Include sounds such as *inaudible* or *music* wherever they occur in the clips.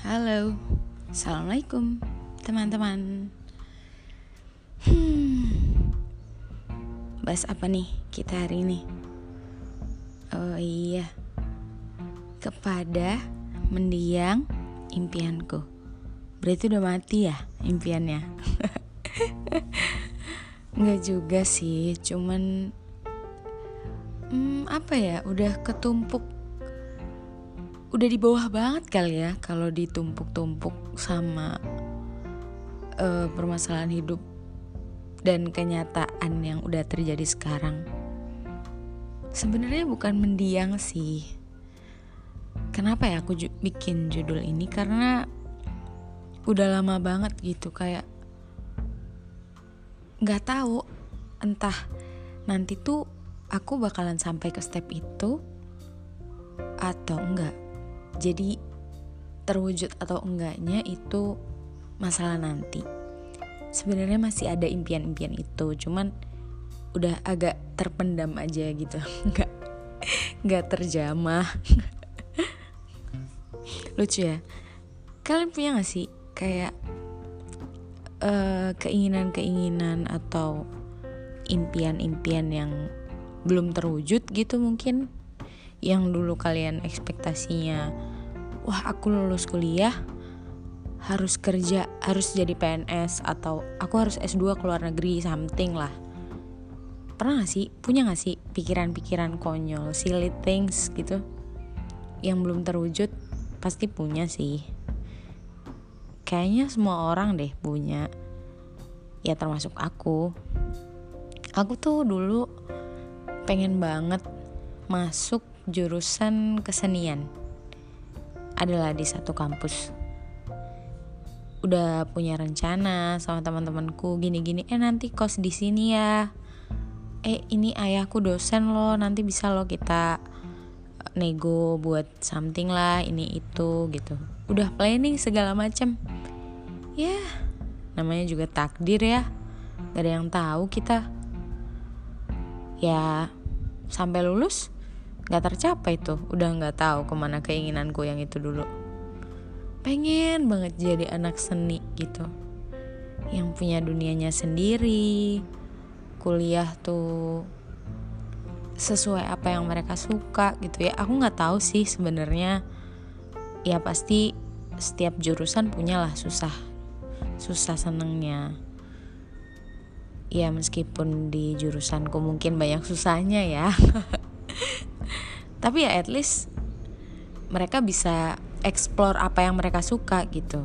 Halo, assalamualaikum teman-teman. Hmm, bahas apa nih kita hari ini? Oh iya, kepada mendiang impianku. Berarti udah mati ya impiannya? *laughs* Enggak juga sih, cuman hmm, apa ya? Udah ketumpuk udah di bawah banget kali ya kalau ditumpuk-tumpuk sama uh, permasalahan hidup dan kenyataan yang udah terjadi sekarang. Sebenarnya bukan mendiang sih. Kenapa ya aku ju bikin judul ini karena udah lama banget gitu kayak nggak tahu entah nanti tuh aku bakalan sampai ke step itu atau enggak jadi terwujud atau enggaknya itu masalah nanti. Sebenarnya masih ada impian-impian itu, cuman udah agak terpendam aja gitu. *laughs* Nggak nggak terjamah. *laughs* Lucu ya. Kalian punya gak sih kayak keinginan keinginan-keinginan atau impian-impian yang belum terwujud gitu mungkin yang dulu kalian ekspektasinya wah aku lulus kuliah harus kerja harus jadi PNS atau aku harus S2 ke luar negeri something lah. Pernah gak sih? Punya gak sih pikiran-pikiran konyol silly things gitu? Yang belum terwujud pasti punya sih. Kayaknya semua orang deh punya. Ya termasuk aku. Aku tuh dulu pengen banget masuk jurusan kesenian adalah di satu kampus. Udah punya rencana sama teman-temanku gini-gini eh nanti kos di sini ya. Eh ini ayahku dosen loh nanti bisa loh kita eh, nego buat something lah ini itu gitu. Udah planning segala macam ya yeah, namanya juga takdir ya. Gak ada yang tahu kita. Ya sampai lulus nggak tercapai tuh. Udah nggak tahu ke mana keinginanku yang itu dulu. Pengen banget jadi anak seni gitu. Yang punya dunianya sendiri. Kuliah tuh sesuai apa yang mereka suka gitu ya. Aku nggak tahu sih sebenarnya. Ya pasti setiap jurusan punyalah susah. Susah senengnya. Ya meskipun di jurusanku mungkin banyak susahnya ya *laughs* tapi ya at least mereka bisa explore apa yang mereka suka gitu.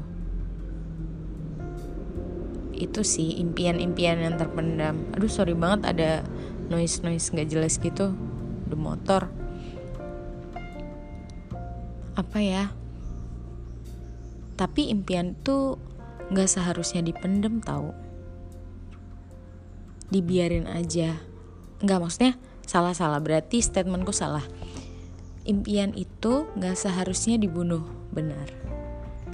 Itu sih impian-impian yang terpendam. Aduh sorry banget ada noise noise nggak jelas gitu. The motor. Apa ya? Tapi impian tuh nggak seharusnya dipendem tau. Dibiarin aja. Nggak maksudnya salah salah berarti statementku salah impian itu gak seharusnya dibunuh, benar.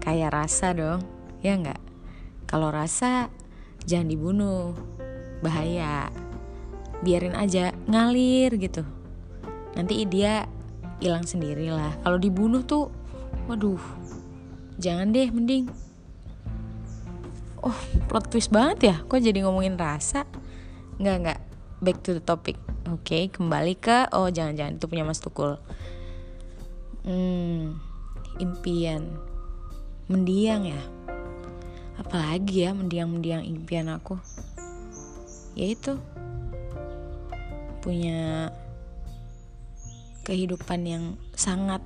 Kayak rasa dong, ya nggak? Kalau rasa jangan dibunuh, bahaya. Biarin aja ngalir gitu. Nanti dia hilang sendiri lah. Kalau dibunuh tuh, waduh, jangan deh, mending. Oh, plot twist banget ya. Kok jadi ngomongin rasa? Nggak nggak. Back to the topic. Oke, okay, kembali ke oh jangan-jangan itu punya Mas Tukul hmm, impian. Mendiang ya? Apalagi ya mendiang-mendiang impian aku? Yaitu punya kehidupan yang sangat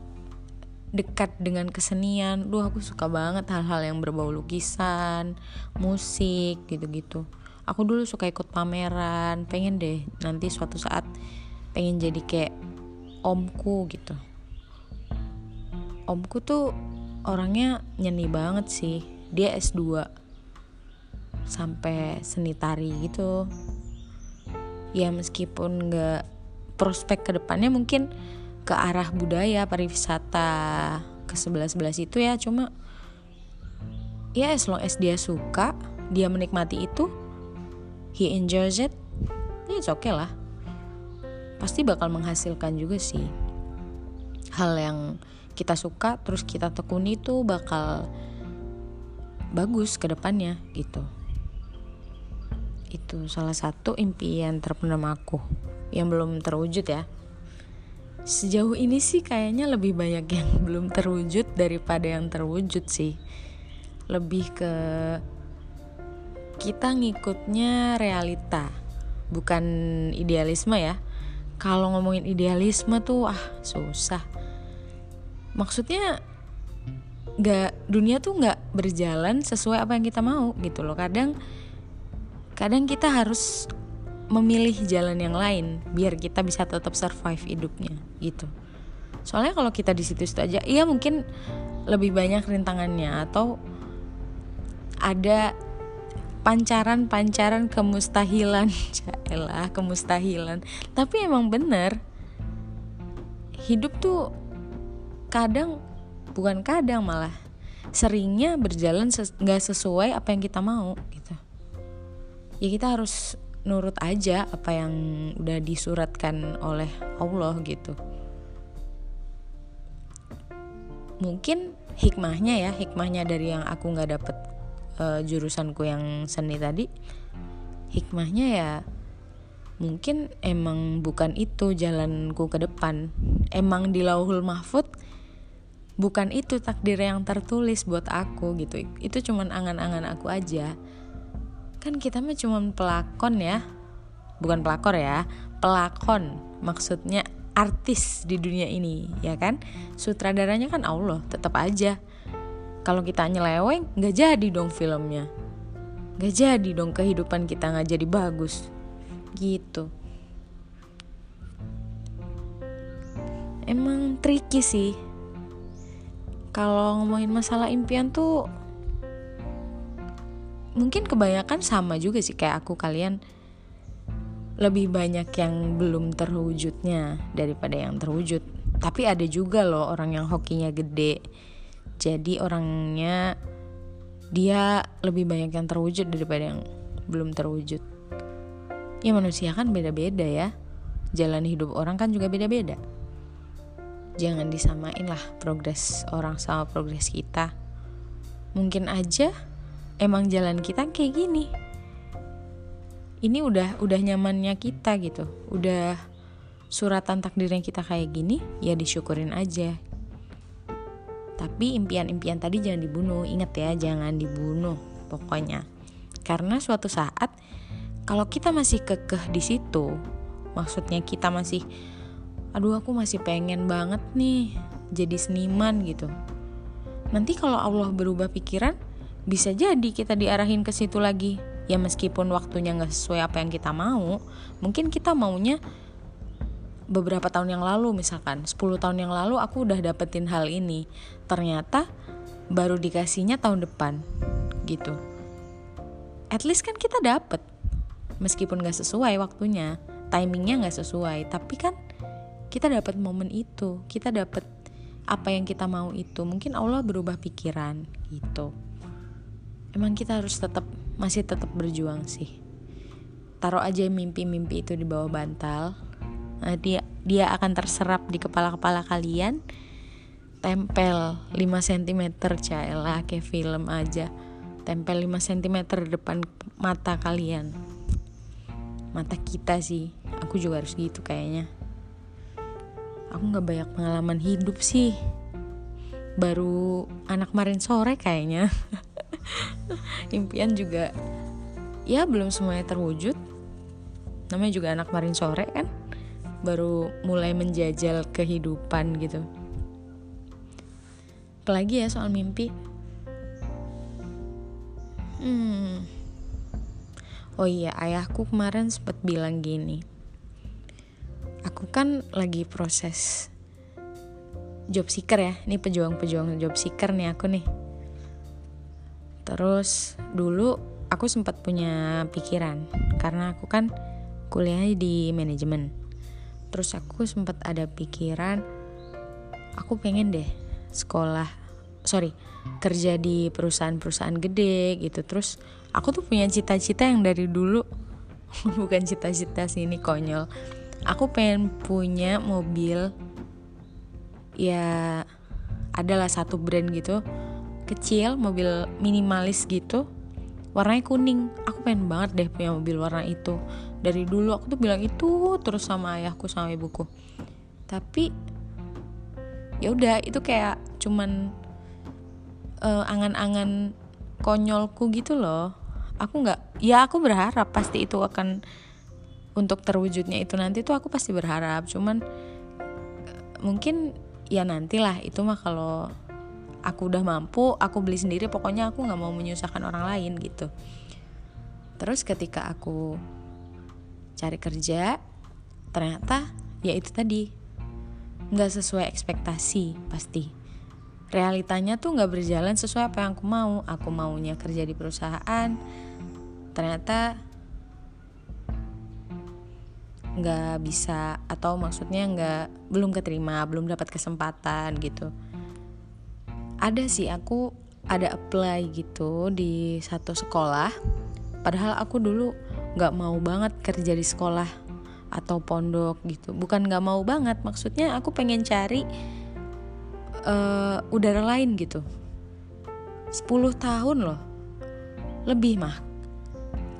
dekat dengan kesenian. Duh aku suka banget hal-hal yang berbau lukisan, musik gitu-gitu. Aku dulu suka ikut pameran, pengen deh nanti suatu saat pengen jadi kayak omku gitu omku tuh orangnya nyeni banget sih. Dia S2 sampai seni tari gitu. Ya meskipun nggak prospek ke depannya mungkin ke arah budaya pariwisata ke sebelah sebelah itu ya. Cuma ya as long as dia suka dia menikmati itu he enjoys it ya it's okay lah. Pasti bakal menghasilkan juga sih hal yang kita suka terus kita tekuni tuh bakal bagus ke depannya gitu. Itu salah satu impian terpendam aku yang belum terwujud ya. Sejauh ini sih kayaknya lebih banyak yang *laughs* belum terwujud daripada yang terwujud sih. Lebih ke kita ngikutnya realita bukan idealisme ya. Kalau ngomongin idealisme tuh ah susah maksudnya nggak dunia tuh nggak berjalan sesuai apa yang kita mau gitu loh. Kadang kadang kita harus memilih jalan yang lain biar kita bisa tetap survive hidupnya gitu. Soalnya kalau kita di situ-situ aja iya mungkin lebih banyak rintangannya atau ada pancaran-pancaran kemustahilan. *laughs* Lah kemustahilan. Tapi emang bener hidup tuh kadang bukan kadang malah seringnya berjalan nggak ses sesuai apa yang kita mau gitu. Ya kita harus nurut aja apa yang udah disuratkan oleh Allah gitu. Mungkin hikmahnya ya hikmahnya dari yang aku nggak dapet uh, jurusanku yang seni tadi hikmahnya ya mungkin emang bukan itu jalanku ke depan. Emang di lauhul mahfud bukan itu takdir yang tertulis buat aku gitu. Itu cuman angan-angan aku aja. Kan kita mah cuman pelakon ya. Bukan pelakor ya pelakon. Maksudnya artis di dunia ini ya kan? Sutradaranya kan Allah tetap aja. Kalau kita nyeleweng nggak jadi dong filmnya. Nggak jadi dong kehidupan kita nggak jadi bagus gitu. Emang tricky sih. Kalau ngomongin masalah impian tuh mungkin kebanyakan sama juga sih kayak aku kalian. Lebih banyak yang belum terwujudnya daripada yang terwujud. Tapi ada juga loh orang yang hokinya gede. Jadi orangnya dia lebih banyak yang terwujud daripada yang belum terwujud ya manusia kan beda-beda ya. Jalan hidup orang kan juga beda-beda. Jangan disamain lah progres orang sama progres kita. Mungkin aja emang jalan kita kayak gini. Ini udah udah nyamannya kita gitu. Udah suratan takdir yang kita kayak gini ya disyukurin aja. Tapi impian-impian tadi jangan dibunuh. Inget ya jangan dibunuh pokoknya. Karena suatu saat kalau kita masih kekeh di situ maksudnya kita masih aduh aku masih pengen banget nih jadi seniman gitu. Nanti kalau Allah berubah pikiran bisa jadi kita diarahin ke situ lagi. Ya meskipun waktunya nggak sesuai apa yang kita mau mungkin kita maunya beberapa tahun yang lalu misalkan 10 tahun yang lalu aku udah dapetin hal ini ternyata baru dikasihnya tahun depan gitu. At least kan kita dapet meskipun gak sesuai waktunya timingnya gak sesuai tapi kan kita dapat momen itu kita dapat apa yang kita mau itu. Mungkin Allah berubah pikiran gitu. Emang kita harus tetap masih tetap berjuang sih. Taruh aja mimpi-mimpi itu di bawah bantal. Nah, dia dia akan terserap di kepala-kepala kalian. Tempel 5 cm caelah kayak film aja. Tempel 5 cm depan mata kalian mata kita sih. Aku juga harus gitu kayaknya. Aku nggak banyak pengalaman hidup sih. Baru anak kemarin sore kayaknya. *laughs* Impian juga ya belum semuanya terwujud. Namanya juga anak kemarin sore kan. Baru mulai menjajal kehidupan gitu. Apalagi ya soal mimpi? Hmm oh iya ayahku kemarin sempat bilang gini aku kan lagi proses job seeker ya ini pejuang-pejuang job seeker nih aku nih. Terus dulu aku sempat punya pikiran karena aku kan kuliahnya di manajemen. Terus aku sempat ada pikiran aku pengen deh sekolah sorry kerja di perusahaan-perusahaan gede gitu terus aku tuh punya cita-cita yang dari dulu. *laughs* Bukan cita-cita sih ini konyol. Aku pengen punya mobil ya adalah satu brand gitu. Kecil mobil minimalis gitu. Warnanya kuning. Aku pengen banget deh punya mobil warna itu. Dari dulu aku tuh bilang itu terus sama ayahku sama ibuku. Tapi ya udah itu kayak cuman uh, angan-angan konyolku gitu loh aku nggak ya aku berharap pasti itu akan untuk terwujudnya itu nanti tuh aku pasti berharap. Cuman mungkin ya nantilah itu mah kalau aku udah mampu aku beli sendiri pokoknya aku nggak mau menyusahkan orang lain gitu. Terus ketika aku cari kerja ternyata ya itu tadi nggak sesuai ekspektasi pasti realitanya tuh nggak berjalan sesuai apa yang aku mau. Aku maunya kerja di perusahaan. Ternyata nggak bisa atau maksudnya nggak belum keterima belum dapat kesempatan gitu. Ada sih aku ada apply gitu di satu sekolah. Padahal aku dulu nggak mau banget kerja di sekolah atau pondok gitu. Bukan nggak mau banget maksudnya aku pengen cari uh, udara lain gitu. 10 tahun loh. Lebih mah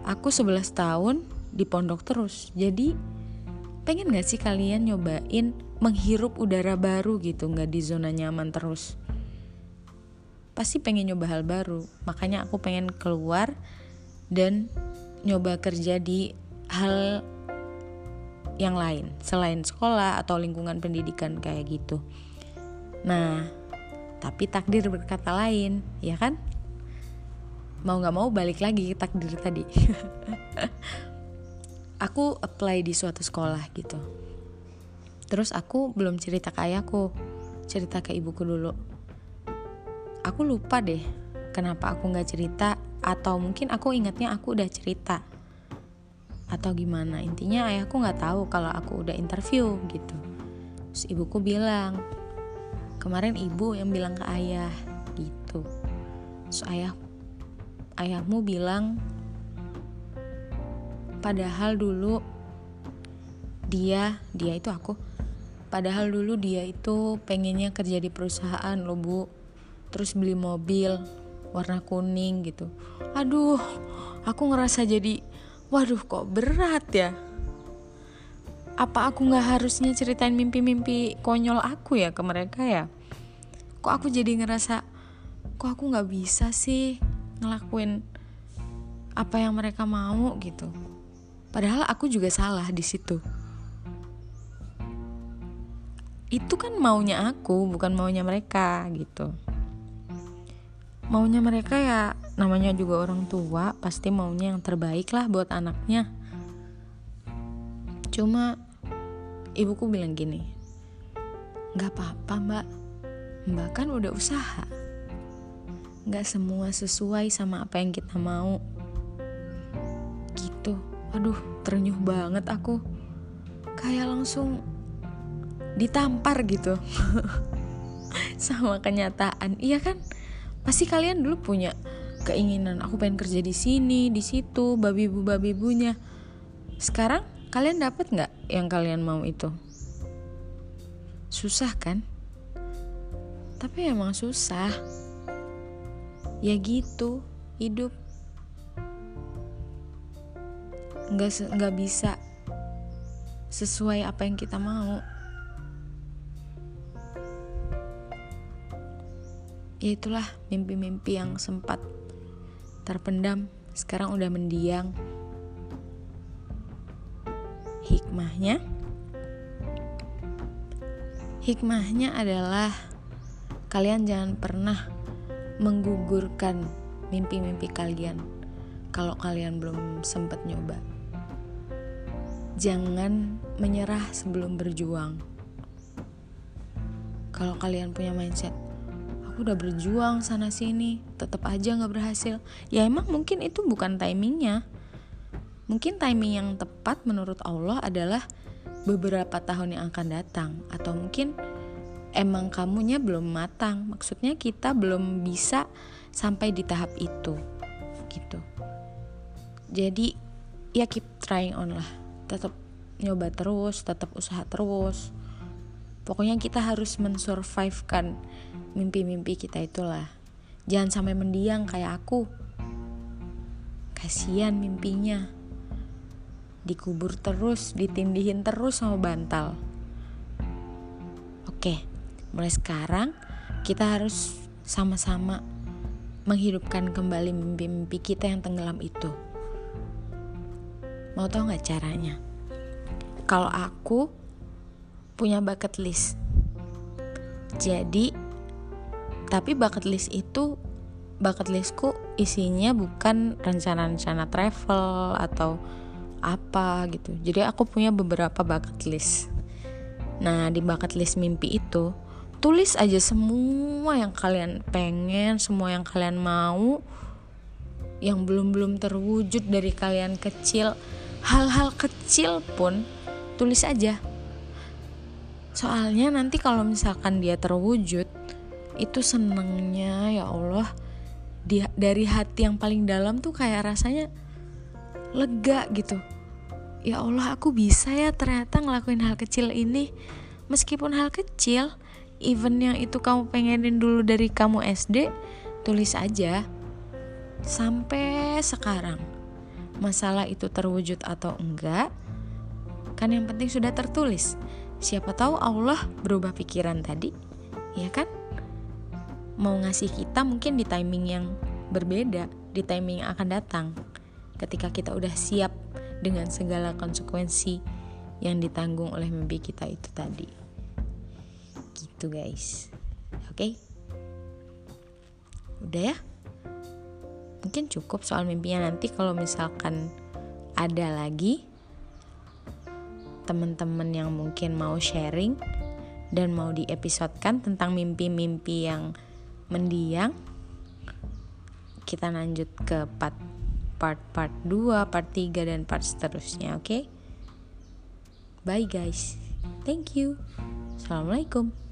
aku 11 tahun di pondok terus. Jadi pengen gak sih kalian nyobain menghirup udara baru gitu nggak di zona nyaman terus? Pasti pengen nyoba hal baru. Makanya aku pengen keluar dan nyoba kerja di hal yang lain selain sekolah atau lingkungan pendidikan kayak gitu nah tapi takdir berkata lain ya kan? Mau nggak mau balik lagi ke takdir tadi. *laughs* Aku apply di suatu sekolah gitu. Terus aku belum cerita ke ayahku cerita ke ibuku dulu. Aku lupa deh kenapa aku nggak cerita atau mungkin aku ingatnya aku udah cerita. Atau gimana. Intinya ayahku nggak tahu kalau aku udah interview gitu. Terus ibuku bilang kemarin ibu yang bilang ke ayah gitu. Terus ayah ayahmu bilang padahal dulu dia dia itu aku padahal dulu dia itu pengennya kerja di perusahaan loh bu. Terus beli mobil warna kuning gitu. Aduh aku ngerasa jadi waduh kok berat ya apa aku nggak harusnya ceritain mimpi-mimpi konyol aku ya ke mereka ya kok aku jadi ngerasa kok aku nggak bisa sih ngelakuin apa yang mereka mau gitu Padahal aku juga salah di situ. Itu kan maunya aku, bukan maunya mereka gitu. Maunya mereka ya namanya juga orang tua, pasti maunya yang terbaik lah buat anaknya. Cuma ibuku bilang gini, Gak apa-apa mbak, mbak kan udah usaha. Gak semua sesuai sama apa yang kita mau. Gitu. Aduh ternyuh banget aku. Kayak langsung ditampar gitu. *laughs* Sama kenyataan. Iya kan? Pasti kalian dulu punya keinginan aku pengen kerja di sini di situ babi bu babi bunya sekarang kalian dapat nggak yang kalian mau itu? Susah kan? Tapi emang susah. Ya gitu hidup. Nggak nggak bisa sesuai apa yang kita mau. Ya itulah mimpi-mimpi yang sempat terpendam sekarang udah mendiang hikmahnya hikmahnya adalah kalian jangan pernah menggugurkan mimpi-mimpi kalian kalau kalian belum sempat nyoba jangan menyerah sebelum berjuang. Kalau kalian punya mindset, aku udah berjuang sana sini, tetap aja nggak berhasil. Ya emang mungkin itu bukan timingnya. Mungkin timing yang tepat menurut Allah adalah beberapa tahun yang akan datang, atau mungkin emang kamunya belum matang. Maksudnya kita belum bisa sampai di tahap itu, gitu. Jadi ya keep trying on lah. Tetap nyoba terus tetap usaha terus. Pokoknya kita harus mensurvive kan mimpi-mimpi kita itulah. Jangan sampai mendiang kayak aku. Kasihan mimpinya dikubur terus ditindihin terus sama bantal. Oke mulai sekarang kita harus sama-sama menghidupkan kembali mimpi-mimpi kita yang tenggelam itu. Mau tau gak caranya? Kalau aku punya bucket list. Jadi tapi bucket list itu bucket listku isinya bukan rencana-rencana travel atau apa gitu. Jadi aku punya beberapa bucket list. Nah di bucket list mimpi itu tulis aja semua yang kalian pengen semua yang kalian mau yang belum-belum terwujud dari kalian kecil. Hal-hal kecil pun tulis aja. Soalnya nanti kalau misalkan dia terwujud itu senengnya ya Allah di, dari hati yang paling dalam tuh kayak rasanya lega gitu ya Allah aku bisa ya ternyata ngelakuin hal kecil ini meskipun hal kecil even yang itu kamu pengenin dulu dari kamu SD tulis aja sampai sekarang masalah itu terwujud atau enggak kan yang penting sudah tertulis Siapa tahu Allah berubah pikiran tadi, ya kan? Mau ngasih kita mungkin di timing yang berbeda, di timing yang akan datang. Ketika kita udah siap dengan segala konsekuensi yang ditanggung oleh mimpi kita itu tadi. Gitu guys. Oke? Okay? Udah ya? Mungkin cukup soal mimpinya nanti kalau misalkan ada lagi teman-teman yang mungkin mau sharing dan mau diepisodekan tentang mimpi-mimpi yang mendiang kita lanjut ke part part part 2, part 3 dan part seterusnya, oke? Okay? Bye guys. Thank you. Assalamualaikum.